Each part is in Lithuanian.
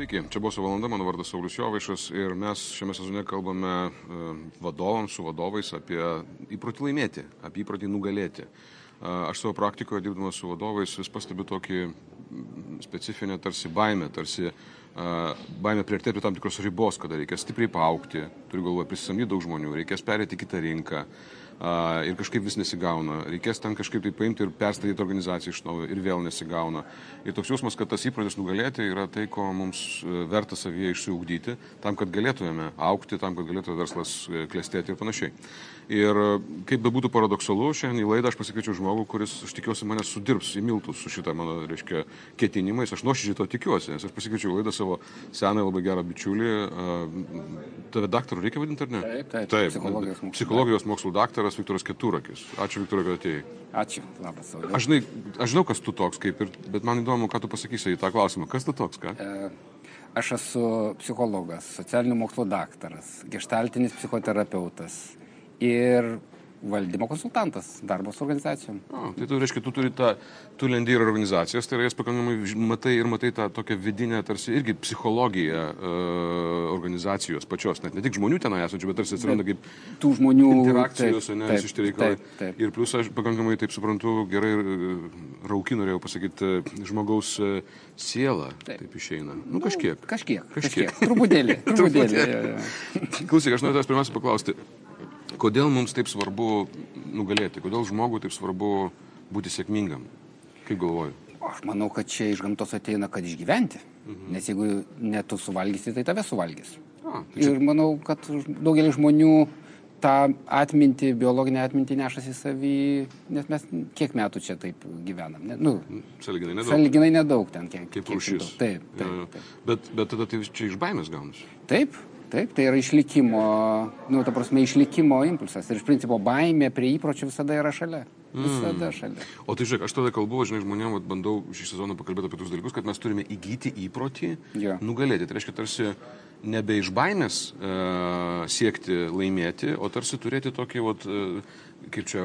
Sveiki, čia buvo valanda, mano vardas Saulis Jovaišas ir mes šiame sezone kalbame e, vadovams, su vadovais apie įprotį laimėti, apie įprotį nugalėti. Aš savo praktikoje dirbdamas su vadovais vis pastebiu tokį specifinę tarsi baimę, tarsi baimę prieartėti prie tam tikros ribos, kada reikės stipriai paaukti, turiu galvoje prisisamdyti daug žmonių, reikės perėti kitą rinką ir kažkaip vis nesigauna. Reikės ten kažkaip tai paimti ir perstatyti organizaciją iš naujo ir vėl nesigauna. Ir toks jausmas, kad tas įprotis nugalėti yra tai, ko mums e, verta savyje išsiugdyti, tam, kad galėtumėme aukti, tam, kad galėtų verslas e, klestėti ir panašiai. Ir e, kaip bebūtų paradoksalu, šiandien į laidą aš pasikviečiau žmogų, kuris, aš tikiuosi, mane sudirbs į miltus su šitą mano, reiškia, ketinimais. Aš nuoširdžiai to tikiuosi, nes aš pasikviečiau laidą savo seną labai gerą bičiulį. Tave daktarų reikia vadinti ar ne? Taip, taip. taip psichologijos, mokslų, psichologijos mokslų daktaras Viktoras Keturakis. Ačiū, Viktorai, kad atėjai. Ačiū, labas, Saulius. Aš, žinai, aš žinau, kas tu toks, kaip ir, bet man įdomu, ką tu pasakysi į tą klausimą. Kas tu toks, ką? E, aš esu psichologas, socialinių mokslų daktaras, gestaltinis psichoterapeutas ir valdymo konsultantas darbo su organizacijom. O, tai tu reiškia, tu turi tą, tu lendi ir organizacijas, tai yra jas pakankamai matai ir matai tą tokią vidinę, tarsi irgi psichologiją uh, organizacijos pačios, net ne tik žmonių ten esančių, bet tarsi atsiranda kaip tų žmonių interakcijos, ne, iš tie reikalai. Ir plus aš pakankamai, taip suprantu, gerai e, rauki norėjau pasakyti, e, žmogaus siela, taip, taip išeina. Nu, nu kažkiek. Kažkiek. Kažkiek. kažkiek. Truputėlį. Truputėlį. Klausyk, aš noriu tavęs pirmiausia paklausti kodėl mums taip svarbu nugalėti, kodėl žmogui taip svarbu būti sėkmingam? Kaip galvoju? Aš manau, kad čia iš gamtos ateina, kad išgyventi. Mhm. Nes jeigu ne tu suvalgysi, tai tave suvalgys. A, tai čia... Ir manau, kad daugelis žmonių tą atmintį, biologinę atmintį nešasi savį, nes mes kiek metų čia taip gyvenam. Ne, nu, saliginai nedaug. Saliginai nedaug ten kiek. Kaip rūšis. Taip, taip, taip, taip. Bet, bet tada tai čia iš baimės gaunasi. Taip, Taip, tai yra išlikimo, nu, ta prasme, išlikimo impulsas. Ir iš principo baimė prie įpročių visada yra šalia. Visada mm. šalia. O tai žiūrėk, aš tada kalbu, žinai, žmonėms, bandau šį sezoną pakalbėti apie tus dalykus, kad mes turime įgyti įprotį ja. nugalėti. Tai reiškia, tarsi nebe iš baimės e, siekti laimėti, o tarsi turėti tokį, vat, e, kaip čia,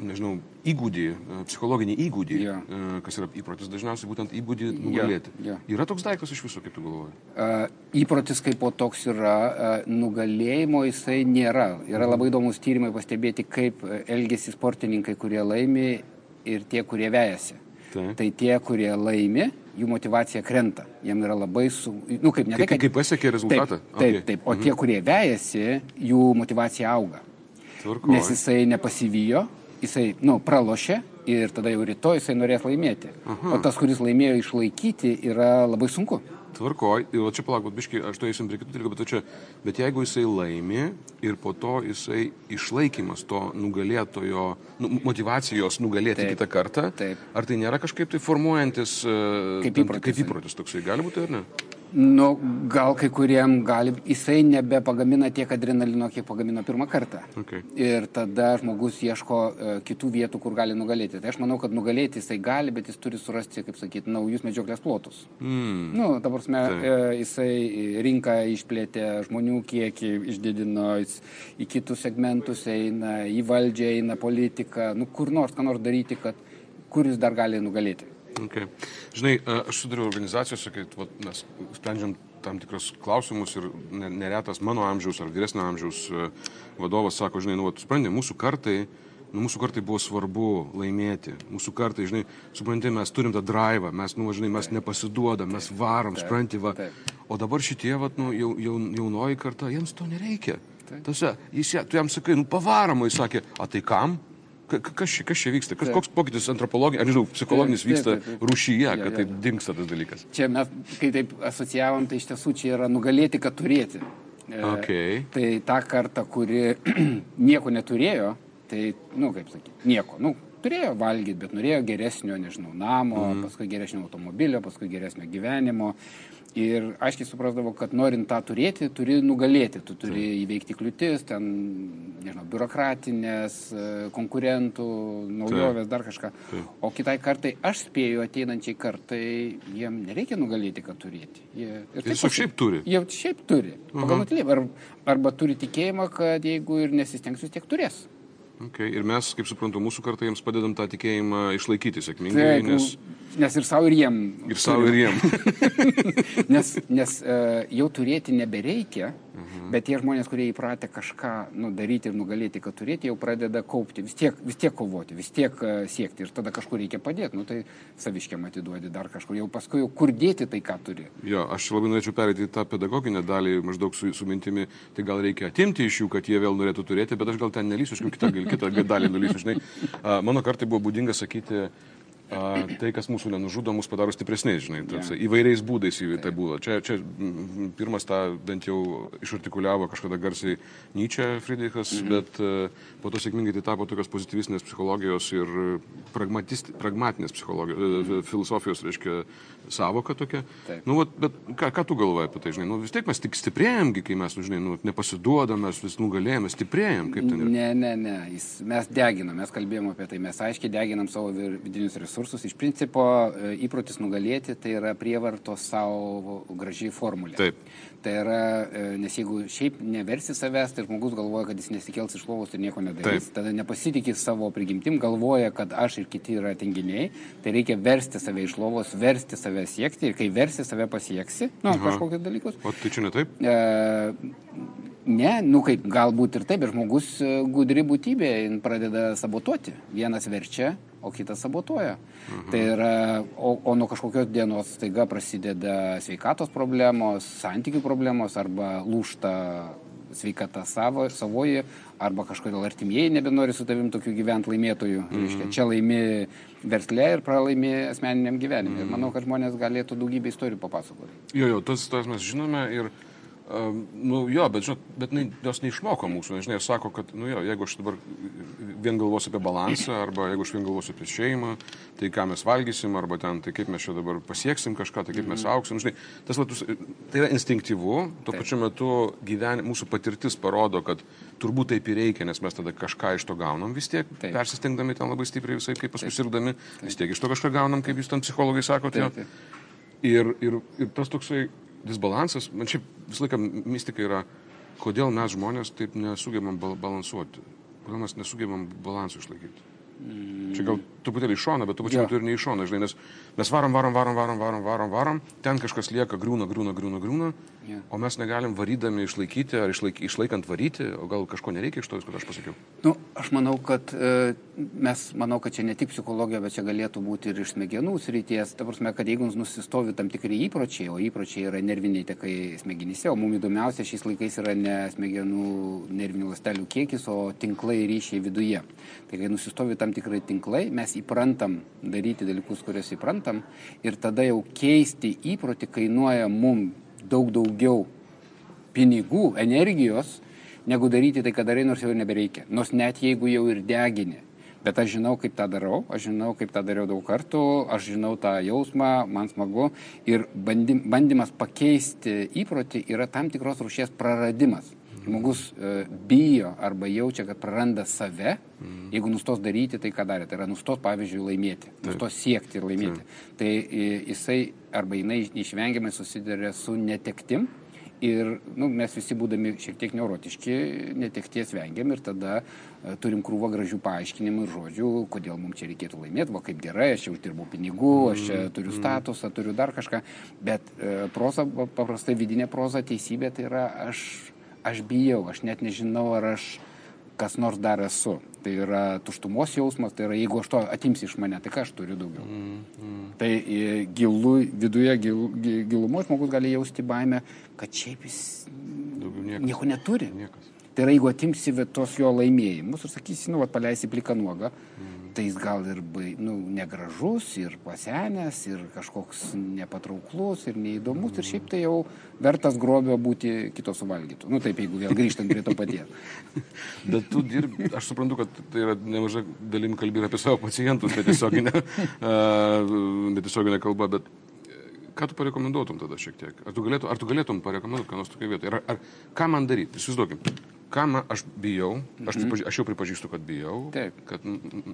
nežinau, įgūdį, e, psichologinį įgūdį, ja. e, kas yra įprotis dažniausiai būtent įgūdį nugalėti. Ja, ja. Yra toks daiktas iš viso, kaip tu galvoji? Uh, įprotis kaip po toks yra, uh, nugalėjimo jisai nėra. Yra mhm. labai įdomus tyrimai pastebėti, kaip elgesi sportininkai, kurie laimi ir tie, kurie vejasi. Tai. tai tie, kurie laimi, jų motivacija krenta. Jiem yra labai su... Nu, kaip, ne, kaip, tai, kad... kaip pasiekė rezultatą? Taip, taip. Okay. taip. O mhm. tie, kurie vejasi, jų motivacija auga. Tvarkoj. Nes jisai nepasivijo, jisai, nu, pralošė ir tada jau rytoj jisai norės laimėti. Aha. O tas, kuris laimėjo išlaikyti, yra labai sunku. Tvarkoj, ir čia palauk, biškai, aš to eisim prie kitų dalykų, bet, čia, bet jeigu jisai laimi ir po to jisai išlaikymas to nugalėtojo, nu, motivacijos nugalėti taip, kitą kartą, taip. ar tai nėra kažkaip tai formuojantis kaip įprotis, kaip įprotis toksai, gali būti ar ne? Nu, gal kai kuriem gali, jisai nebepagamina tiek adrenalino, kiek pagamino pirmą kartą. Okay. Ir tada žmogus ieško uh, kitų vietų, kur gali nugalėti. Tai aš manau, kad nugalėti jisai gali, bet jis turi surasti, kaip sakyti, naujus medžioklės plotus. Mm. Nu, ta prasme, uh, jisai rinką išplėtė, žmonių kiekį išdidino, jis į kitus segmentus eina, į valdžią eina politiką, nu, kur nors, ką nors daryti, kad kur jis dar gali nugalėti. Okay. Žinai, aš sudariu organizacijose, kai vat, mes sprendžiam tam tikrus klausimus ir neretas mano amžiaus ar vyresnio amžiaus vadovas sako, žinai, nu, vat, supranti, mūsų kartai, nu, mūsų kartai buvo svarbu laimėti. Mūsų kartai, žinai, supranti, mes turim tą drivą, mes, nu, žinai, mes nepasiduodam, mes varom, supranti, va. O dabar šitie, va, nu, jau, jau, jaunoji karta, jiems to nereikia. Tose, jis, tu jam sakai, nu, pavaramo, jis sakė, o tai kam? Kas čia, kas čia vyksta? Kas, koks pokytis antropologinis, ar nežinau, psichologinis vyksta rūšyje, kad taip dinksta tas dalykas? Čia mes, kai taip asociavom, tai iš tiesų čia yra nugalėti, kad turėti. E, okay. Tai ta karta, kuri nieko neturėjo, tai, nu, kaip sakyti, nieko. Nu, turėjo valgyti, bet norėjo geresnio, nežinau, namo, mm. paskui geresnio automobilio, paskui geresnio gyvenimo. Ir aiškiai suprasdavo, kad norint tą turėti, turi nugalėti, tu turi Taip. įveikti kliūtis, ten, nežinau, biurokratinės, e, konkurentų, naujovės, Taip. dar kažką. Taip. O kitai kartai, aš spėju, ateinančiai kartai, jiem nereikia nugalėti, kad turėti. Jie tiesiog šiaip turi. Jie šiaip turi. Pagal nutilėjimą. Ar, arba turi tikėjimą, kad jeigu ir nesistengs, vis tiek turės. Okay. Ir mes, kaip suprantu, mūsų kartai jiems padedam tą tikėjimą išlaikyti sėkmingai, Taip, nes... nes ir savo ir jiem. Ir savo ir jiem. nes nes uh, jau turėti nebereikia, mhm. bet tie žmonės, kurie įpratę kažką nu, daryti ir nugalėti, kad turėti, jau pradeda kaupti, vis tiek, vis tiek kovoti, vis tiek uh, siekti ir tada kažkur reikia padėti, nu, tai saviškiam atiduodi dar kažkur, jau paskui jau kur dėti tai, ką turi. Jo, aš labai norėčiau perėti į tą pedagoginę dalį, maždaug su, su mintimi, tai gal reikia atimti iš jų, kad jie vėl norėtų turėti, bet aš gal ten nelysiu, aš kitą, kitą dalį nulysiu, žinai. Uh, mano kartai buvo būdinga sakyti, a, tai, kas mūsų nenužudo, mus padaro stipresniais, žinai, yeah. įvairiais būdais tai buvo. Čia, čia pirmas tą bent jau išartikuliavo kažkada garsiai Nyčia Friedrichas, mm -hmm. bet a, po to sėkmingai tai tapo tokios pozityvistinės psichologijos ir pragmatinės psichologijos, mm -hmm. filosofijos, reiškia, savoka tokia. Taip. Nu, vat, bet ką, ką tu galvoji apie tai, žinai, nu, vis tiek mes tik stiprėjamgi, kai mes, nu, žinai, nu, nepasiduodam, mes vis nugalėjame, stiprėjam, kaip ten yra. Ne, ne, ne, Jis, mes deginam, mes kalbėjome apie tai, mes aiškiai deginam savo vidinius resursus resursus. Iš principo e, įprotis nugalėti tai yra prievarto savo gražiai formulė. Taip. Tai yra, e, nes jeigu šiaip neversi savęs, tai žmogus galvoja, kad jis nesikels iš lovos ir nieko nedarys. Taip. Tada nepasitikė savo prigimtim, galvoja, kad aš ir kiti yra tinginiai. Tai reikia versti save iš lovos, versti save siekti ir kai versi save pasieksi, nu, Aha. kažkokius dalykus. O tai čia ne taip? E, Ne, nu kaip galbūt ir taip, bet žmogus e, gudri būtybė pradeda sabotuoti. Vienas verčia, o kitas sabotuoja. Mhm. Tai yra, o, o nuo kažkokios dienos staiga prasideda sveikatos problemos, santykių problemos arba lūšta sveikata savo, savoji, arba kažkodėl artimieji nebenori su tavim tokiu gyventi laimėtojų. Mhm. Reiškia, čia laimi verslė ir pralaimi asmeniniam gyvenimui. Mhm. Ir manau, kad žmonės galėtų daugybę istorijų papasakoti. Jo, jo, tas, tas mes žinome ir Um, nu jo, bet, žinot, bet ne, jos neišmoko mūsų, žinai, sako, kad, nu jo, jeigu aš dabar vien galvosiu apie balansą, arba jeigu aš vien galvosiu apie šeimą, tai ką mes valgysim, arba ten, tai kaip mes čia dabar pasieksim kažką, tai kaip mes mhm. auksim, žinai, tas latus, tai yra instinktyvu, tuo pačiu metu gyven, mūsų patirtis parodo, kad turbūt taip ir reikia, nes mes tada kažką iš to gaunam vis tiek, taip. persistengdami ten labai stipriai visai, kaip paskui sirgdami, vis tiek iš to kažką gaunam, kaip jūs ten psichologai sakote. Taip, taip. Ir, ir, ir tas toksai disbalansas, man šiaip visą laiką mistika yra, kodėl mes žmonės taip nesugebam balansuoti, kodėl mes nesugebam balansų išlaikyti. Mm. Čia gal truputėlį iš šono, bet tu pačiu metu ir ne iš šono, žinai, nes mes varom, varom, varom, varom, varom, varom, varom, ten kažkas lieka, grūna, grūna, grūna, grūna, yeah. O mes negalim varydami išlaikyti ar išlaik, išlaikant varyti, o gal kažko nereikia iš to, ką aš pasakiau. Nu, aš manau, kad e, mes, manau, kad čia ne tik psichologija, bet čia galėtų būti ir iš smegenų srities. Ta prasme, kad jeigu nusistovi tam tikri įpročiai, o įpročiai yra nerviniai tekai smegenyse, o mums įdomiausia šiais laikais yra ne smegenų nervinių lastelių kiekis, o tinklai ryšiai viduje. Tai kai nusistovi tam tikrai tinklai, mes įprantam daryti dalykus, kuriuos įprantam ir tada jau keisti įprotį kainuoja mum daug daugiau pinigų, energijos, negu daryti tai, ką darai, nors jau nebereikia. Nors net jeigu jau ir degini. Bet aš žinau, kaip tą darau, aš žinau, kaip tą dariau daug kartų, aš žinau tą jausmą, man smagu. Ir bandymas pakeisti įprotį yra tam tikros rušies praradimas žmogus e, bijo arba jaučia, kad praranda save, mm. jeigu nustos daryti tai, ką darė. Tai yra nustos, pavyzdžiui, laimėti, Taip. nustos siekti ir laimėti. Taip. Tai e, jisai arba jinai neišvengiamai susiduria su netektim. Ir nu, mes visi būdami šiek tiek neurotiški, netekties vengiam ir tada e, turim krūvą gražių paaiškinimų ir žodžių, kodėl mums čia reikėtų laimėti, va kaip gerai, aš čia uždirbu pinigų, aš čia mm, turiu mm. statusą, turiu dar kažką. Bet e, proza, paprastai vidinė proza, teisybė tai yra aš aš bijau, aš net nežinau, ar aš kas nors dar esu. Tai yra tuštumos jausmas, tai yra jeigu aš to atimsi iš mane, tai ką aš turiu daugiau. Mm, mm. Tai e, gilu, viduje gil, gilumo žmogus gali jausti baimę, kad šiaip jis nieko neturi. Niekas. Tai yra jeigu atimsi tos jo laimėjimus ir sakysi, nu, vat, paleisi pliką nuogą, mm tai jis gal ir bai, nu, negražus, ir pasenęs, ir kažkoks nepatrauklus, ir neįdomus, ir šiaip tai jau vertas grobio būti kito suvalgytų. Nu taip, jeigu vėl grįžtant prie to paties. Bet tu dirbi, aš suprantu, kad tai yra nemažai dalim kalbėti apie savo pacientus, netiesioginė, netiesioginė kalba, bet ką tu parekomenduotum tada šiek tiek? Ar tu, galėtum, ar tu galėtum parekomenduoti, ką nors tokia vieta? Ar, ar ką man daryti? Įsivaizduokim, ką man, aš bijau, aš, mhm. pripaži, aš jau pripažįstu, kad bijau, Taip. kad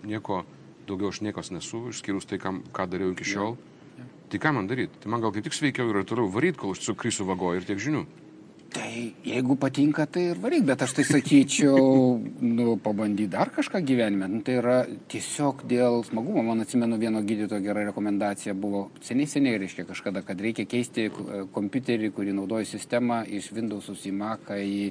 nieko daugiau aš niekas nesu, išskyrus tai, kam, ką dariau iki šiol. Ja. Ja. Tai ką man daryti? Tai man gal kaip tik sveikiau yra toliau varyti, kol aš sukrysiu vagoje ir tiek žinių. Tai jeigu patinka, tai ir varyk, bet aš tai sakyčiau, nu, pabandy dar kažką gyvenime. Nu, tai yra tiesiog dėl smagumo. Man atsimenu, vieno gydytojo gera rekomendacija buvo seniai, seniai reiškia kažkada, kad reikia keisti kompiuterį, kurį naudoja sistemą iš Windows'us į Mac, į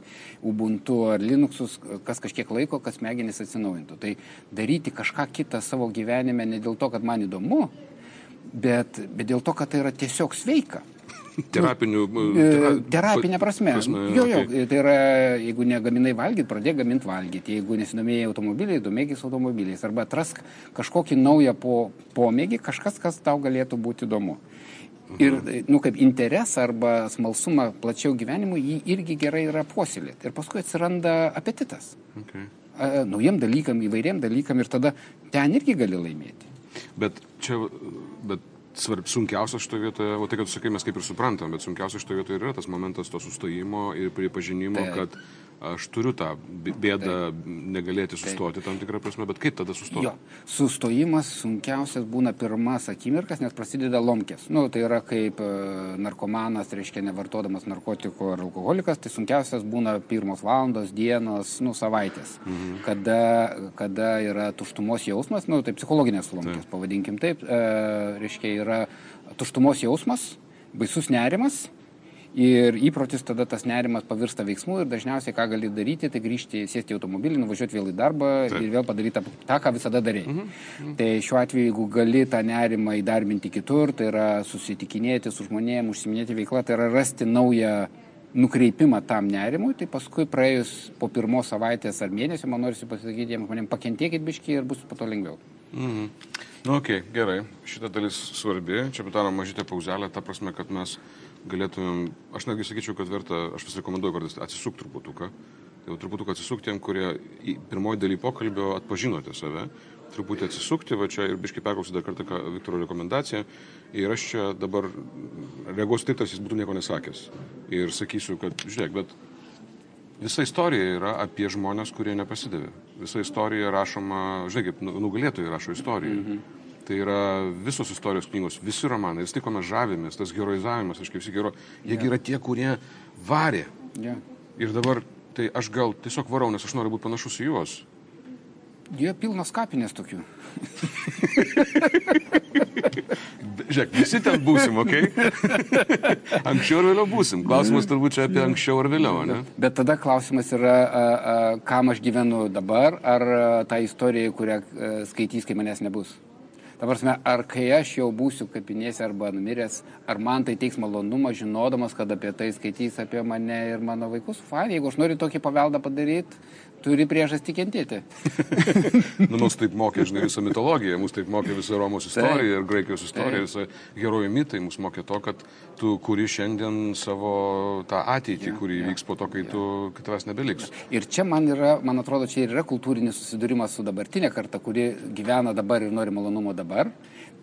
Ubuntu ar Linux'us, kas kažkiek laiko, kad smegenys atsinaujintų. Tai daryti kažką kitą savo gyvenime ne dėl to, kad man įdomu, bet, bet dėl to, kad tai yra tiesiog sveika. Terapinių. E, terapinė prasme. prasme jo, jo, okay. tai yra, jeigu negaminai valgyti, pradėk gaminti valgyti. Jeigu nesidomėjai automobiliai, domėkis automobiliais. Arba atrask kažkokį naują po, pomėgį, kažkas, kas tau galėtų būti įdomu. Ir, nu, kaip interesą arba smalsumą plačiau gyvenimui, jį irgi gerai yra puoselėti. Ir paskui atsiranda apetitas. Okay. Naujiem dalykam, įvairiem dalykam ir tada ten irgi gali laimėti. Bet čia, bet svarb, sunkiausia šitoje vietoje, o tai, kad tu sakai, mes kaip ir suprantam, bet sunkiausia šitoje vietoje yra tas momentas to sustojimo ir pripažinimo, Taip. kad aš turiu tą bėdą negalėti sustoti tam tikrą prasme, bet kaip tada sustoti? Jo, sustojimas sunkiausias būna pirmas akimirkas, nes prasideda lomkės. Nu, tai yra kaip e, narkomanas, reiškia nevartodamas narkotikų ar alkoholikas, tai sunkiausias būna pirmos valandos, dienos, nu, savaitės, mhm. kada, kada yra tuštumos jausmas, nu, tai psichologinės lomkės, taip. pavadinkim taip, e, reiškia yra tuštumos jausmas, baisus nerimas Ir įprotis tada tas nerimas pavirsta veiksmu ir dažniausiai ką gali daryti, tai grįžti, sėsti į automobilį, nuvažiuoti vėl į darbą Taip. ir vėl padaryti tą, ką visada darė. Mhm. Mhm. Tai šiuo atveju, jeigu gali tą nerimą įdarbinti kitur, tai yra susitikinėti su žmonėmis, užsiminėti veiklą, tai yra rasti naują nukreipimą tam nerimui, tai paskui praėjus po pirmos savaitės ar mėnesio, man norisi pasakyti jiems žmonėms, pakentėkit biški ir bus po to lengviau. Mhm. Nu, ok, gerai. Šita dalis svarbi. Čia padarom mažytę pauzelę, ta prasme, kad mes galėtumėm, aš netgi sakyčiau, kad verta, aš vis rekomenduoju kartais atsisukti truputuką. Tai jau truputuką atsisukti tiem, kurie pirmoji daly pokalbio atpažinote save, truputį atsisukti, va čia ir biškai perklausyti dar kartą Viktoro rekomendaciją. Ir aš čia dabar reaguosiu taip, tarsi jis būtų nieko nesakęs. Ir sakysiu, kad žiūrėk, bet visa istorija yra apie žmonės, kurie nepasidavė. Visa istorija rašoma, kaip nu, nugalėtojai rašo istoriją. -hmm. Tai yra visos istorijos knygos, visi romanai, vis tai, ko mes žavimės, tas heroizavimas, aš kaip visi gero, jie yeah. yra tie, kurie varė. Yeah. Ir dabar, tai aš gal tiesiog varau, nes aš noriu būti panašus į juos. Jie pilnas kapinės tokių. Žiūrėk, visi ten būsim? Okay? anksčiau ar vėliau būsim. Klausimas turbūt čia apie anksčiau ar vėliau, ne? Bet tada klausimas yra, a, a, kam aš gyvenu dabar, ar a, tą istoriją, kurią skaitys, kai manęs nebus. Ta prasme, ar kai aš jau būsiu kapinėse arba numiręs, ar man tai teiks malonumą, žinodamas, kad apie tai skaitys apie mane ir mano vaikus, fain, jeigu aš noriu tokį paveldą padaryti, turi priežastį kentėti. nu, mus taip mokė, žinai, visą mitologiją, mus taip mokė visą Romos istoriją ir Graikijos istoriją, visą herojų mitai, mus mokė to, kad tu kuri šiandien savo tą ateitį, ja, kuri ja, vyks po to, kai ja. tu tavęs nebeliks. Ir čia man yra, man atrodo, čia ir yra kultūrinis susidūrimas su dabartinė karta, kuri gyvena dabar ir nori malonumo dabar.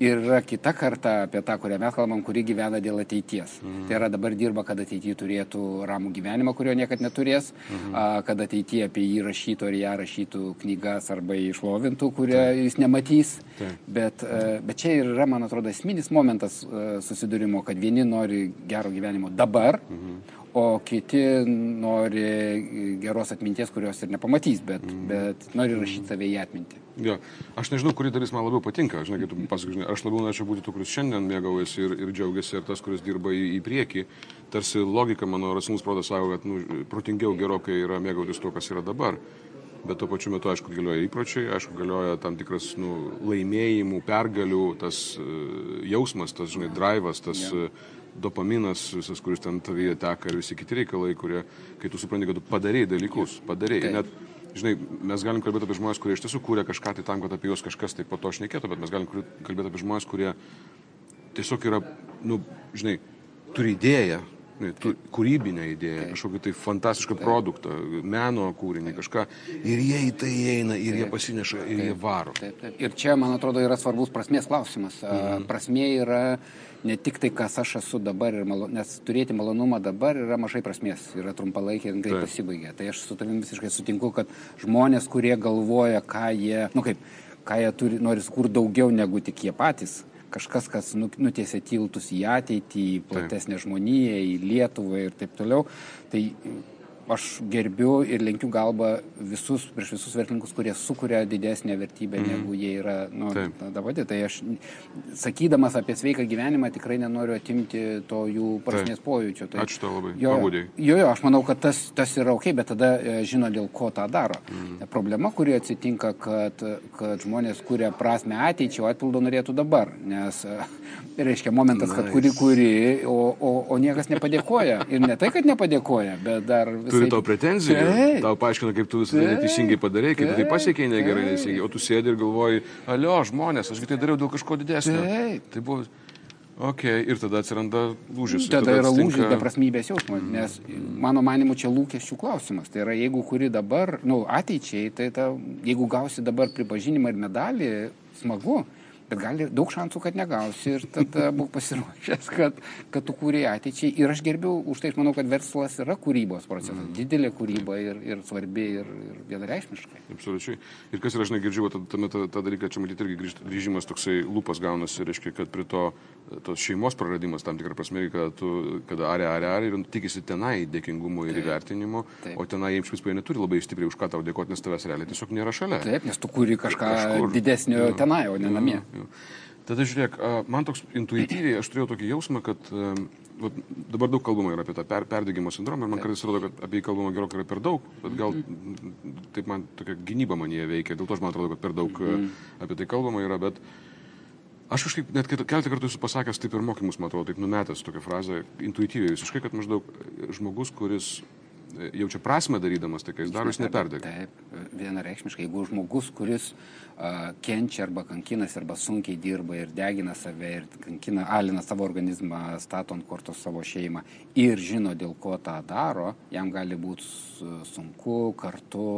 Ir yra kita karta apie tą, kurią mes kalbam, kuri gyvena dėl ateities. Mhm. Tai yra dabar dirba, kad ateityje turėtų ramų gyvenimą, kurio niekada neturės, mhm. a, kad ateityje apie jį rašytų ar ją rašytų knygas arba išlovintų, kurie Taip. jis nematys. Taip. Bet, a, bet čia ir yra, man atrodo, esminis momentas a, susidūrimo, kad vieni nori gero gyvenimo dabar, mhm o kiti nori geros atminties, kurios ir nepamatys, bet, mm. bet nori rašyti save į atmintį. Jo. Aš nežinau, kuri dalis man labiau patinka, žinai, tu pasakai, aš labiau norėčiau būti tų, kuris šiandien mėgaujasi ir, ir džiaugiasi, ir tas, kuris dirba į, į priekį. Tarsi logika mano racionalus protas sako, kad nu, protingiau gerokai yra mėgautis tuo, kas yra dabar. Bet tuo pačiu metu, aišku, galioja įpročiai, aišku, galioja tam tikras nu, laimėjimų, pergalių, tas uh, jausmas, tas, žinai, drivas, tas... Yeah. Dopaminas visas, kuris ten tavyje teka ir visi kiti reikalai, kurie, kai tu supranti, kad tu padarėjai dalykus, padarėjai. Net, žinai, mes galim kalbėti apie žmonės, kurie iš tiesų kūrė kažką tai tam, kad apie juos kažkas tai po to šnekėtų, bet mes galim kalbėti apie žmonės, kurie tiesiog yra, nu, žinai, turi idėją, tu, kūrybinę idėją, kažkokį tai fantastišką taip. produktą, meno kūrinį, kažką. Ir jie į tai eina, ir taip. jie pasineša, ir taip. jie varo. Taip, taip. Ir čia, man atrodo, yra svarbus prasmės klausimas. Mhm. Prasmė yra ne tik tai, kas aš esu dabar, malo, nes turėti malonumą dabar yra mažai prasmės, yra trumpalaikė ir greit pasibaigia. Tai aš su tavim visiškai sutinku, kad žmonės, kurie galvoja, ką jie, nu kaip, ką jie turi, nori skurti daugiau negu tik jie patys, kažkas, kas nu, nutėsė tiltus į ateitį, į platesnę žmoniją, į Lietuvą ir taip toliau. Tai aš gerbiu ir lenkiu galbą visus, prieš visus verslininkus, kurie sukuria didesnę vertybę, mm. negu jie yra nu, dabar. Tai aš, sakydamas apie sveiką gyvenimą, tikrai nenoriu atimti to jų prasmės pojūčio. Tai, Ačiū tau labai. Jo, jo, jo, aš manau, kad tas, tas yra ok, bet tada e, žino, dėl ko tą daro. Mm. Problema, kuri atsitinka, kad, kad žmonės kuria prasme ateičiai, o atpildo norėtų dabar. Nes, e, reiškia, momentas, nice. kad kuri kuri, o, o, o niekas nepadėkoja. Ir ne tai, kad nepadėkoja, bet dar turi tau pretenzijų, taip. tau paaiškina, kaip tu visą tai neteisingai padarai, kaip tu tai pasiekėjai negerai, neteisingai, o tu sėdi ir galvoji, alio, žmonės, aš tai dariau dėl kažko didesnio. Taip. Tai buvo, Ok, ir tada atsiranda lūžis. Tada, tada yra atsitinka... lūžis beprasmybės jausmas, mm. nes mano manimu čia lūkesčių klausimas. Tai yra, jeigu kuri dabar, na, nu, ateičiai, tai ta, jeigu gausi dabar pripažinimą ir medalį, smagu, bet gali daug šansų, kad negausi ir tada būk pasiruošęs, kad, kad tu kūrė ateičiai. Ir aš gerbiu, už tai aš manau, kad verslas yra kūrybos procesas, mm. didelė kūryba ir, ir svarbi ir, ir vienareikšmiškai. Absoliučiai. Ir kas yra, aš negirdžiu, tame tą, tą dalyką, čia matyti irgi grįžimas toksai lūpas gaunasi, reiškia, kad prie to tos šeimos praradimas tam tikrą prasme, kad tu, kada arė, arė, arė ir tikisi tenai dėkingumo ir įvertinimo, taip. o tenai jiems principai neturi labai stipriai už ką tau dėkoti, nes tavęs realiai tiesiog nėra šalia. Taip, nes tu kuri kažką Kažkur. didesnio jo, tenai, o ne namie. Jo. Tada žiūrėk, man toks intuityviai, aš turėjau tokį jausmą, kad vat, dabar daug kalbama yra apie tą per, perdėgymo sindromą ir man kartais atrodo, kad apie jį kalbama gerokai yra per daug, bet gal taip man tokia gynyba man jie veikia, dėl to aš man atrodo, kad per daug mhm. apie tai kalbama yra, bet aš kažkaip net keletą kartų esu pasakęs taip ir mokymus, man atrodo, taip numetęs tokią frazę, intuityviai visiškai, kad maždaug žmogus, kuris jaučia prasme darydamas tai, ką jis daro, jis neperdega. Taip, vienareikšmiškai, jeigu žmogus, kuris uh, kenčia arba kankinasi, arba sunkiai dirba ir degina save ir kankina, alina savo organizmą, stato ant kortos savo šeimą ir žino, dėl ko tą daro, jam gali būti sunku, kartu,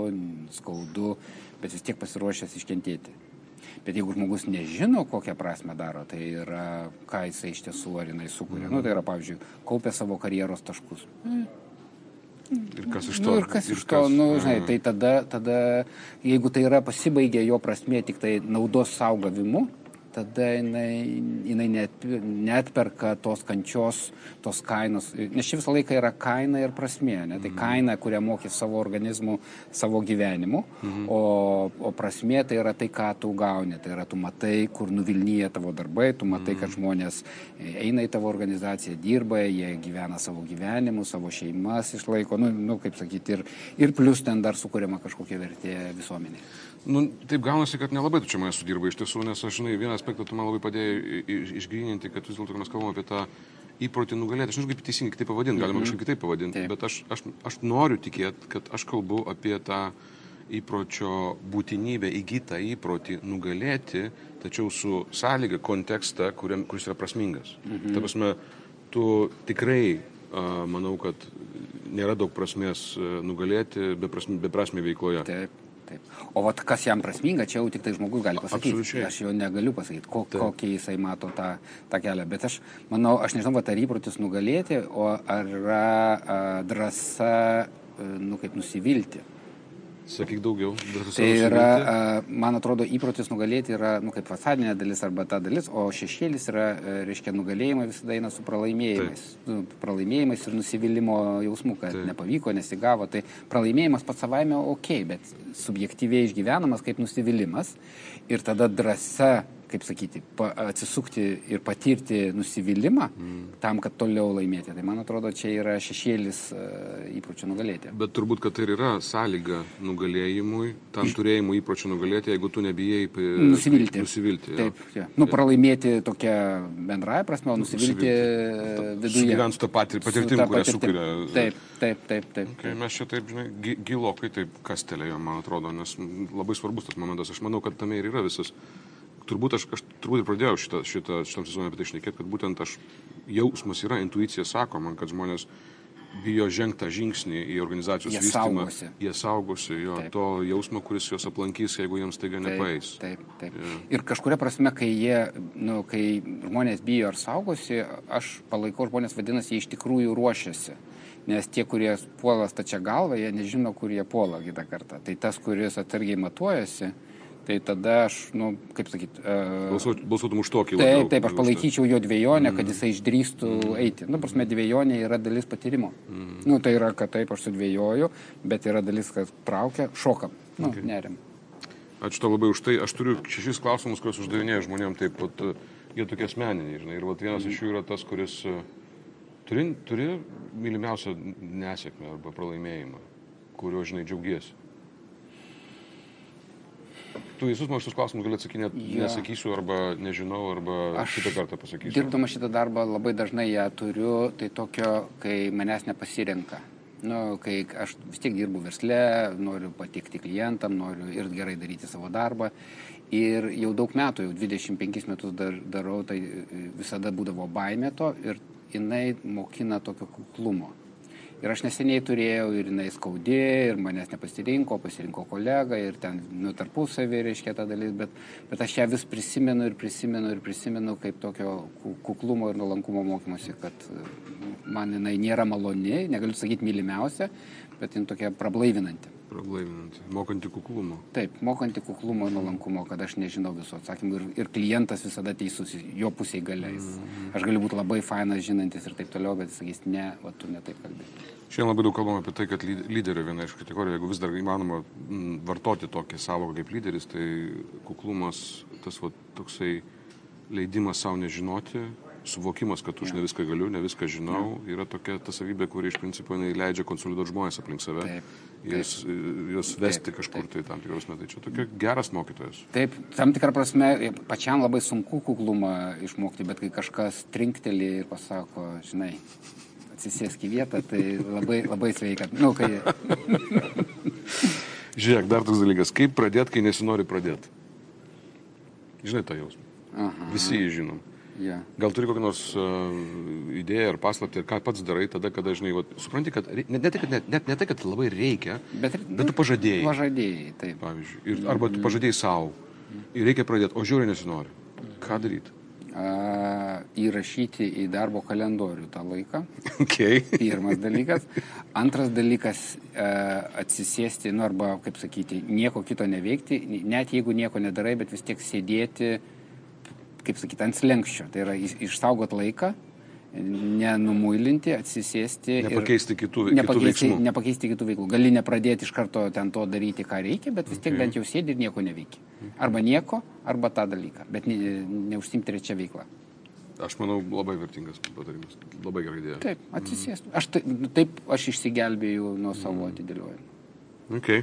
skaudu, bet vis tiek pasiruošęs iškentėti. Bet jeigu žmogus nežino, kokią prasme daro, tai yra, ką jisai iš tiesų ar jinai sukuria. Mm. Nu, tai yra, pavyzdžiui, kaupia savo karjeros taškus. Mm Ir kas iš to? Nu, ir kas iš to, nu, žinai, tai tada, tada, jeigu tai yra pasibaigė jo prasme tik tai naudos saugavimu, tada jinai, jinai net, netperka tos kančios, tos kainos. Nes čia visą laiką yra kaina ir prasmė. Ne? Tai mhm. kaina, kurią mokė savo organizmu, savo gyvenimu, mhm. o, o prasmė tai yra tai, ką tu gauni. Tai yra tu matai, kur nuvilnyja tavo darbai, tu matai, mhm. kad žmonės eina į tavo organizaciją, dirba, jie gyvena savo gyvenimu, savo šeimas išlaiko, nu, nu kaip sakyti, ir, ir plus ten dar sukūriama kažkokia vertė visuomenė. Nu, taip gaunasi, kad nelabai tu čia mane sudirba iš tiesų, nes aš, žinai, vieną aspektą tu man labai padėjai išgryninti, kad vis dėlto mes kalbame apie tą įprotį nugalėti. Aš nežinau, kaip teisingai kitaip pavadinti, galima mm -hmm. kažkaip kitaip pavadinti, Taip. bet aš, aš, aš noriu tikėti, kad aš kalbu apie tą įpročio būtinybę įgytą įprotį nugalėti, tačiau su sąlyga kontekstą, kuriam, kuris yra prasmingas. Mhm. Ta prasme, tu tikrai manau, kad nėra daug prasmės nugalėti beprasmė be veikloje. Taip. Taip. O vat kas jam prasminga, čia jau tik tai žmogus gali pasakyti. Absoliučiai. Aš jo negaliu pasakyti, ko, kokį jisai mato tą, tą kelią. Bet aš manau, aš nežinau, ar įprotis nugalėti, o ar yra drąsa, nu kaip nusivilti. Sakyk daugiau. Tai yra, man atrodo, įprotis nugalėti yra, nu, kaip fasadinė dalis arba ta dalis, o šešėlis yra, reiškia, nugalėjimai visada eina su pralaimėjimais. Nu, pralaimėjimais ir nusivylimų jausmų, kad Taip. nepavyko, nesigavo. Tai pralaimėjimas pats savaime ok, bet subjektyviai išgyvenamas kaip nusivylimas. Ir tada drąsa kaip sakyti, pa, atsisukti ir patirti nusivylimą mm. tam, kad toliau laimėti. Tai man atrodo, čia yra šešėlis uh, įpročio nugalėti. Bet turbūt, kad tai yra sąlyga nugalėjimui, tam turėjimui įpročio nugalėti, jeigu tu nebijai nusivilti. nusivilti Taip, ja. Nu, pralaimėti tokia bendraja prasme, o nusivilti, nusivilti. viduje. Gyventi su tą patir, patirtim, kurią patirtim. sukuria. Taip, taip, taip. taip. Okay, mes čia taip, žinai, gilokai taip kastelėjom, man atrodo, nes labai svarbus tas momentas. Aš manau, kad tame ir yra visas turbūt aš, aš turbūt ir pradėjau šitą, šitą, šitam sezonui apie tai šnekėti, kad būtent aš jausmas yra, intuicija sako man, kad žmonės bijo žengti tą žingsnį į organizacijos jie vystymą. Saugosi. Jie saugosi jo, taip. to jausmo, kuris juos aplankys, jeigu jiems taiga nepaeis. Taip, taip. Yeah. Ir kažkuria prasme, kai, jie, nu, kai žmonės bijo ar saugosi, aš palaikau žmonės, vadinasi, jie iš tikrųjų ruošiasi. Nes tie, kurie puola stačia galva, jie nežino, kur jie puola kitą kartą. Tai tas, kuris atsargiai matuojasi, tai tada aš, nu, kaip sakyti. Uh, Balsuotum už tokį labiau. Taip, taip, aš palaikyčiau jo dviejonę, mm. kad jisai išdrįstų mm. eiti. Nu, prasme, dviejonė yra dalis patyrimo. Mm. Nu, tai yra, kad taip, aš sudvėjoju, bet yra dalis, kad traukia, šokam. Nu, okay. nerim. Ačiū tau labai už tai. Aš turiu šešis klausimus, kuriuos uždavinėjau žmonėm, taip pat jie tokie asmeniniai, žinai. Ir vat, vienas mm. iš jų yra tas, kuris turi, turi mylimiausią nesėkmę arba pralaimėjimą, kuriuo, žinai, džiaugiesi. Tu visus man šitus klausimus gali atsakinėti, ja. nesakysiu arba nežinau, arba aš kitą kartą pasakysiu. Dirbdama šitą darbą labai dažnai ją turiu, tai tokio, kai manęs nepasirenka. Nu, kai aš vis tiek dirbu versle, noriu patikti klientam, noriu ir gerai daryti savo darbą. Ir jau daug metų, jau 25 metus dar, darau, tai visada būdavo baimė to ir jinai mokina tokio kuklumo. Ir aš neseniai turėjau ir jinai skaudė, ir manęs nepasirinko, pasirinko kolega, ir ten, nu, tarpusavį reiškia ta dalis, bet, bet aš ją vis prisimenu ir prisimenu ir prisimenu kaip tokio kuklumo ir nuolankumo mokymosi, kad man jinai nėra maloni, negaliu sakyti mylimiausia, bet jin tokia prablaivinanti. Prablaivinanti, mokanti kuklumo. Taip, mokanti kuklumo ir nuolankumo, kad aš nežinau visų atsakymų ir, ir klientas visada teisus, jo pusiai galiais. Mm. Aš galiu būti labai fainas, žinantis ir taip toliau, bet jis sakys, ne, o tu netaip kalbėjai. Šiandien labai daug kalbame apie tai, kad lyderio viena iš kategorijų, jeigu vis dar įmanoma vartoti tokį savoką kaip lyderis, tai kuklumas, tas va, toksai leidimas savo nežinoti, suvokimas, kad už ne viską galiu, ne viską žinau, yra tokia ta savybė, kuri iš principo leidžia konsoliduoti žmonės aplink save, taip, taip, juos, juos vesti taip, kažkur taip. tai tam tikros metai. Čia tokia geras mokytojas. Taip, tam tikrą prasme, pačiam labai sunku kuklumą išmokti, bet kai kažkas trinkteli ir pasako, žinai, atsisėsk į vietą, tai labai, labai sveika. Nu, kai... Žiūrėk, dar toks dalykas, kaip pradėti, kai nesinori pradėti. Žinai tą jausmą. Aha. Visi jį žinom. Yeah. Gal turi kokią nors uh, idėją ar paslaptį, ir ką pats darai tada, kada, žinai, va, supranti, kad net ne, tai, kad, net, net ne tai, kad labai reikia, bet, bet tu pažadėjai. Pažadėjai, taip. Pavyzdžiui, ir, arba tu pažadėjai savo. Ir reikia pradėti, o žiūri nesinori. Ką daryti? Uh, įrašyti į darbo kalendorių tą laiką. Okay. Pirmas dalykas. Antras dalykas uh, - atsisėsti, nu arba, kaip sakyti, nieko kito neveikti, net jeigu nieko nedarai, bet vis tiek sėdėti uh, kaip sakyti, ant slengščio. Tai yra išsaugot laiką, nenumuilinti, atsisėsti. Nepakeisti kitų, nepakeisti, kitų nepakeisti kitų veiklų. Gali nepradėti iš karto ten to daryti, ką reikia, bet vis tiek okay. bent jau sėdi ir nieko neveikia. Arba nieko, arba tą dalyką, bet ne, neužsimti trečią veiklą. Aš manau, labai vertingas patarimas. Labai gerai idėja. Taip, atsisėsti. Aš taip, taip aš išsigelbėjau nuo savo mm. atidėliojimo. Okay.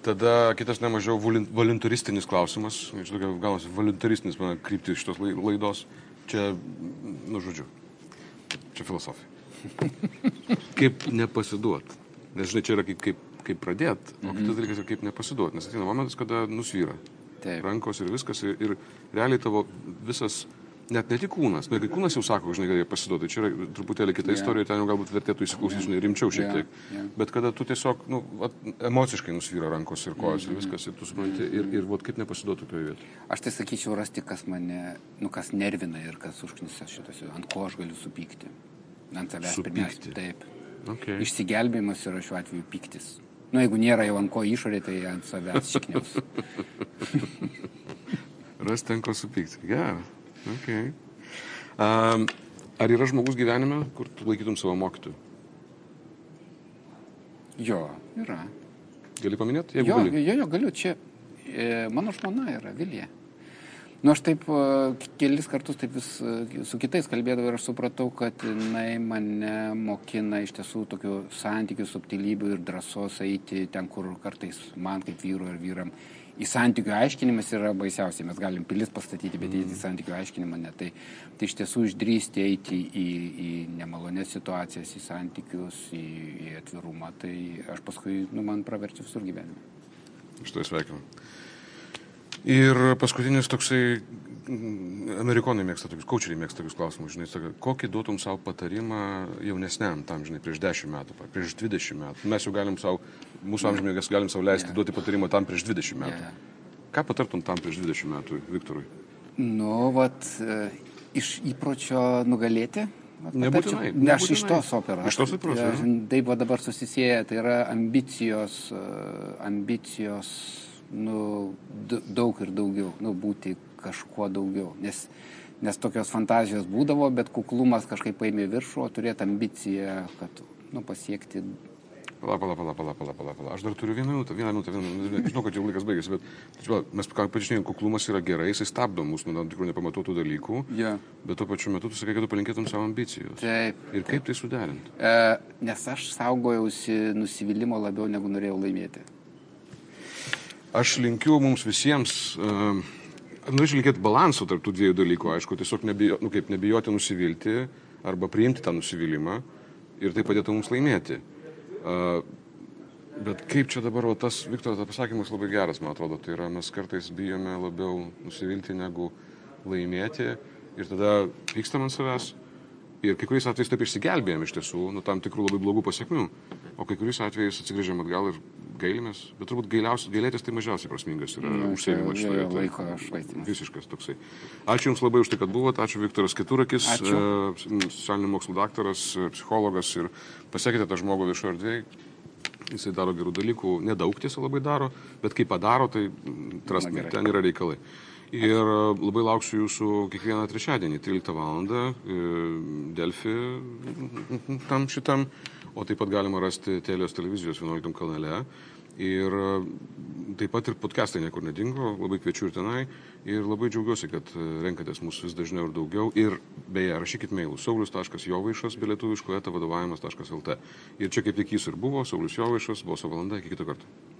Tada kitas nemažiau voluntaristinis klausimas, čia tokia galas voluntaristinis mano kryptis šitos laidos. Čia, nu žodžiu, čia filosofija. kaip nepasiduot. Nes žinai, čia yra kaip, kaip, kaip pradėt, o kitas mhm. dalykas yra kaip nepasiduot. Nes ateina momentas, kada nusvyra. Taip. Rankos ir viskas. Ir, ir realiai tavo visas net ne tik kūnas, nu, kai kūnas jau sako, žinai, kad jie pasiduoda, čia yra truputėlį kita yeah. istorija, ten jau galbūt vertėtų įsiklausyti, žinai, rimčiau šiek tiek. Yeah. Yeah. Bet kada tu tiesiog, nu, at, emociškai nusvyra rankos ir kojos mm -hmm. ir viskas, ir tu supranti, ir, ir vat, kaip nepasiduoti tokioje vietoje. Aš tai sakyčiau rasti, kas mane, nu, kas nervina ir kas užknisa šitas, ant ko aš galiu supykti. Ant savęs pirmiausia. Taip. Okay. Išsigelbėjimas yra šiuo atveju piktis. Nu, jeigu nėra jau ant ko išorė, tai ant savęs šikniaus. Rasti ant ko supykti. Geras. Okay. Um, ar yra žmogus gyvenime, kur tu laikytum savo mokytoju? Jo, yra. Gali paminėti, jo, gali? Jo, jo, galiu. Čia e, mano žmona yra Vilija. Nu, aš taip e, kelis kartus taip vis e, su kitais kalbėdavau ir aš supratau, kad jinai mane mokina iš tiesų tokių santykių, subtilybių ir drąsos eiti ten, kur kartais man kaip vyru ir vyram į santykių aiškinimas yra baisiausiai. Mes galim pilis pastatyti, bet mm. į santykių aiškinimą ne. Tai, tai iš tiesų išdrysti eiti į, į nemalonės situacijas, į santykius, į, į atvirumą, tai aš paskui, nu, man praverčia visur gyvenime. Aš tai sveikinu. Ir paskutinis toksai, amerikonai mėgsta tokius, kočeriai mėgsta tokius klausimus, žinai, saka, kokį duotum savo patarimą jaunesniam tam, žinai, prieš 10 metų, prieš 20 metų. Mes jau galim savo, mūsų amžinėgas galim savo leisti yeah. duoti patarimą tam prieš 20 metų. Yeah. Ką patartum tam prieš 20 metų, Viktorui? Nu, vat, e, iš įpročio nugalėti. Nebūtinai. Ne, aš iš tos operos. Iš tos operos. Taip, va dabar susisėję, tai yra ambicijos, e, ambicijos nu, daug ir daugiau, nu, būti kažkuo daugiau. Nes, nes tokios fantazijos būdavo, bet kuklumas kažkaip paėmė viršų, turėti ambiciją, kad nu, pasiekti Pala, pala, pala, pala, pala, pala, pala. Aš dar turiu vieną minutę, vieną minutę, vieną minutę. Žinau, kad jau laikas baigėsi, bet tačiau, mes pažinėjom, kuklumas yra gerai, jis stabdo mus nuo tam tikrų nepamatuotų dalykų. Yeah. Bet tuo pačiu metu tu sakai, kad tu palinkėtum savo ambicijos. Taip. Ir kaip tai suderinti? E, nes aš saugojausi nusivylimą labiau negu norėjau laimėti. Aš linkiu mums visiems. Uh, Norėčiau linkėti balansų tarp tų dviejų dalykų, aišku, tiesiog nebijo, nu, kaip, nebijoti nusivilti arba priimti tą nusivylimą ir tai padėtų mums laimėti. Bet kaip čia dabar, o tas Viktoro tas pasakymas labai geras, man atrodo, tai yra mes kartais bijome labiau nusivilti negu laimėti ir tada pykstam ant savęs ir kai kuriais atvejais taip išsigelbėjom iš tiesų nuo tam tikrų labai blogų pasiekmių, o kai kuriais atvejais atsigrėžiam atgal ir gailimės, bet turbūt gailėtis tai mažiausiai prasmingas yra užsienimas čia šitoje jo laiko švaistymas. Visiškas toksai. Ačiū Jums labai už tai, kad buvote, ačiū Viktoras Keturakis, e, socialinių mokslų daktaras, e, psichologas ir pasiekite tą žmogų viešoje erdvėje. Jisai daro gerų dalykų, nedaug tiesa labai daro, bet kai padaro, tai gerai. ten yra reikalai. Ir e, labai lauksiu jūsų kiekvieną trečiadienį, 13 val. Delfi tam šitam, o taip pat galima rasti Telijos televizijos 11 kanale. Ir e, taip pat ir podcastai niekur nedingo, labai kviečiu ir tenai. Ir labai džiaugiuosi, kad e, renkatės mūsų vis dažniau ir daugiau. Ir beje, rašykit mailus saulius.jovaišas, bilietuviško eta vadovavimas.lt. Ir čia kaip tik jis ir buvo, Saulis Jovaišas, buvo valanda, iki kito karto.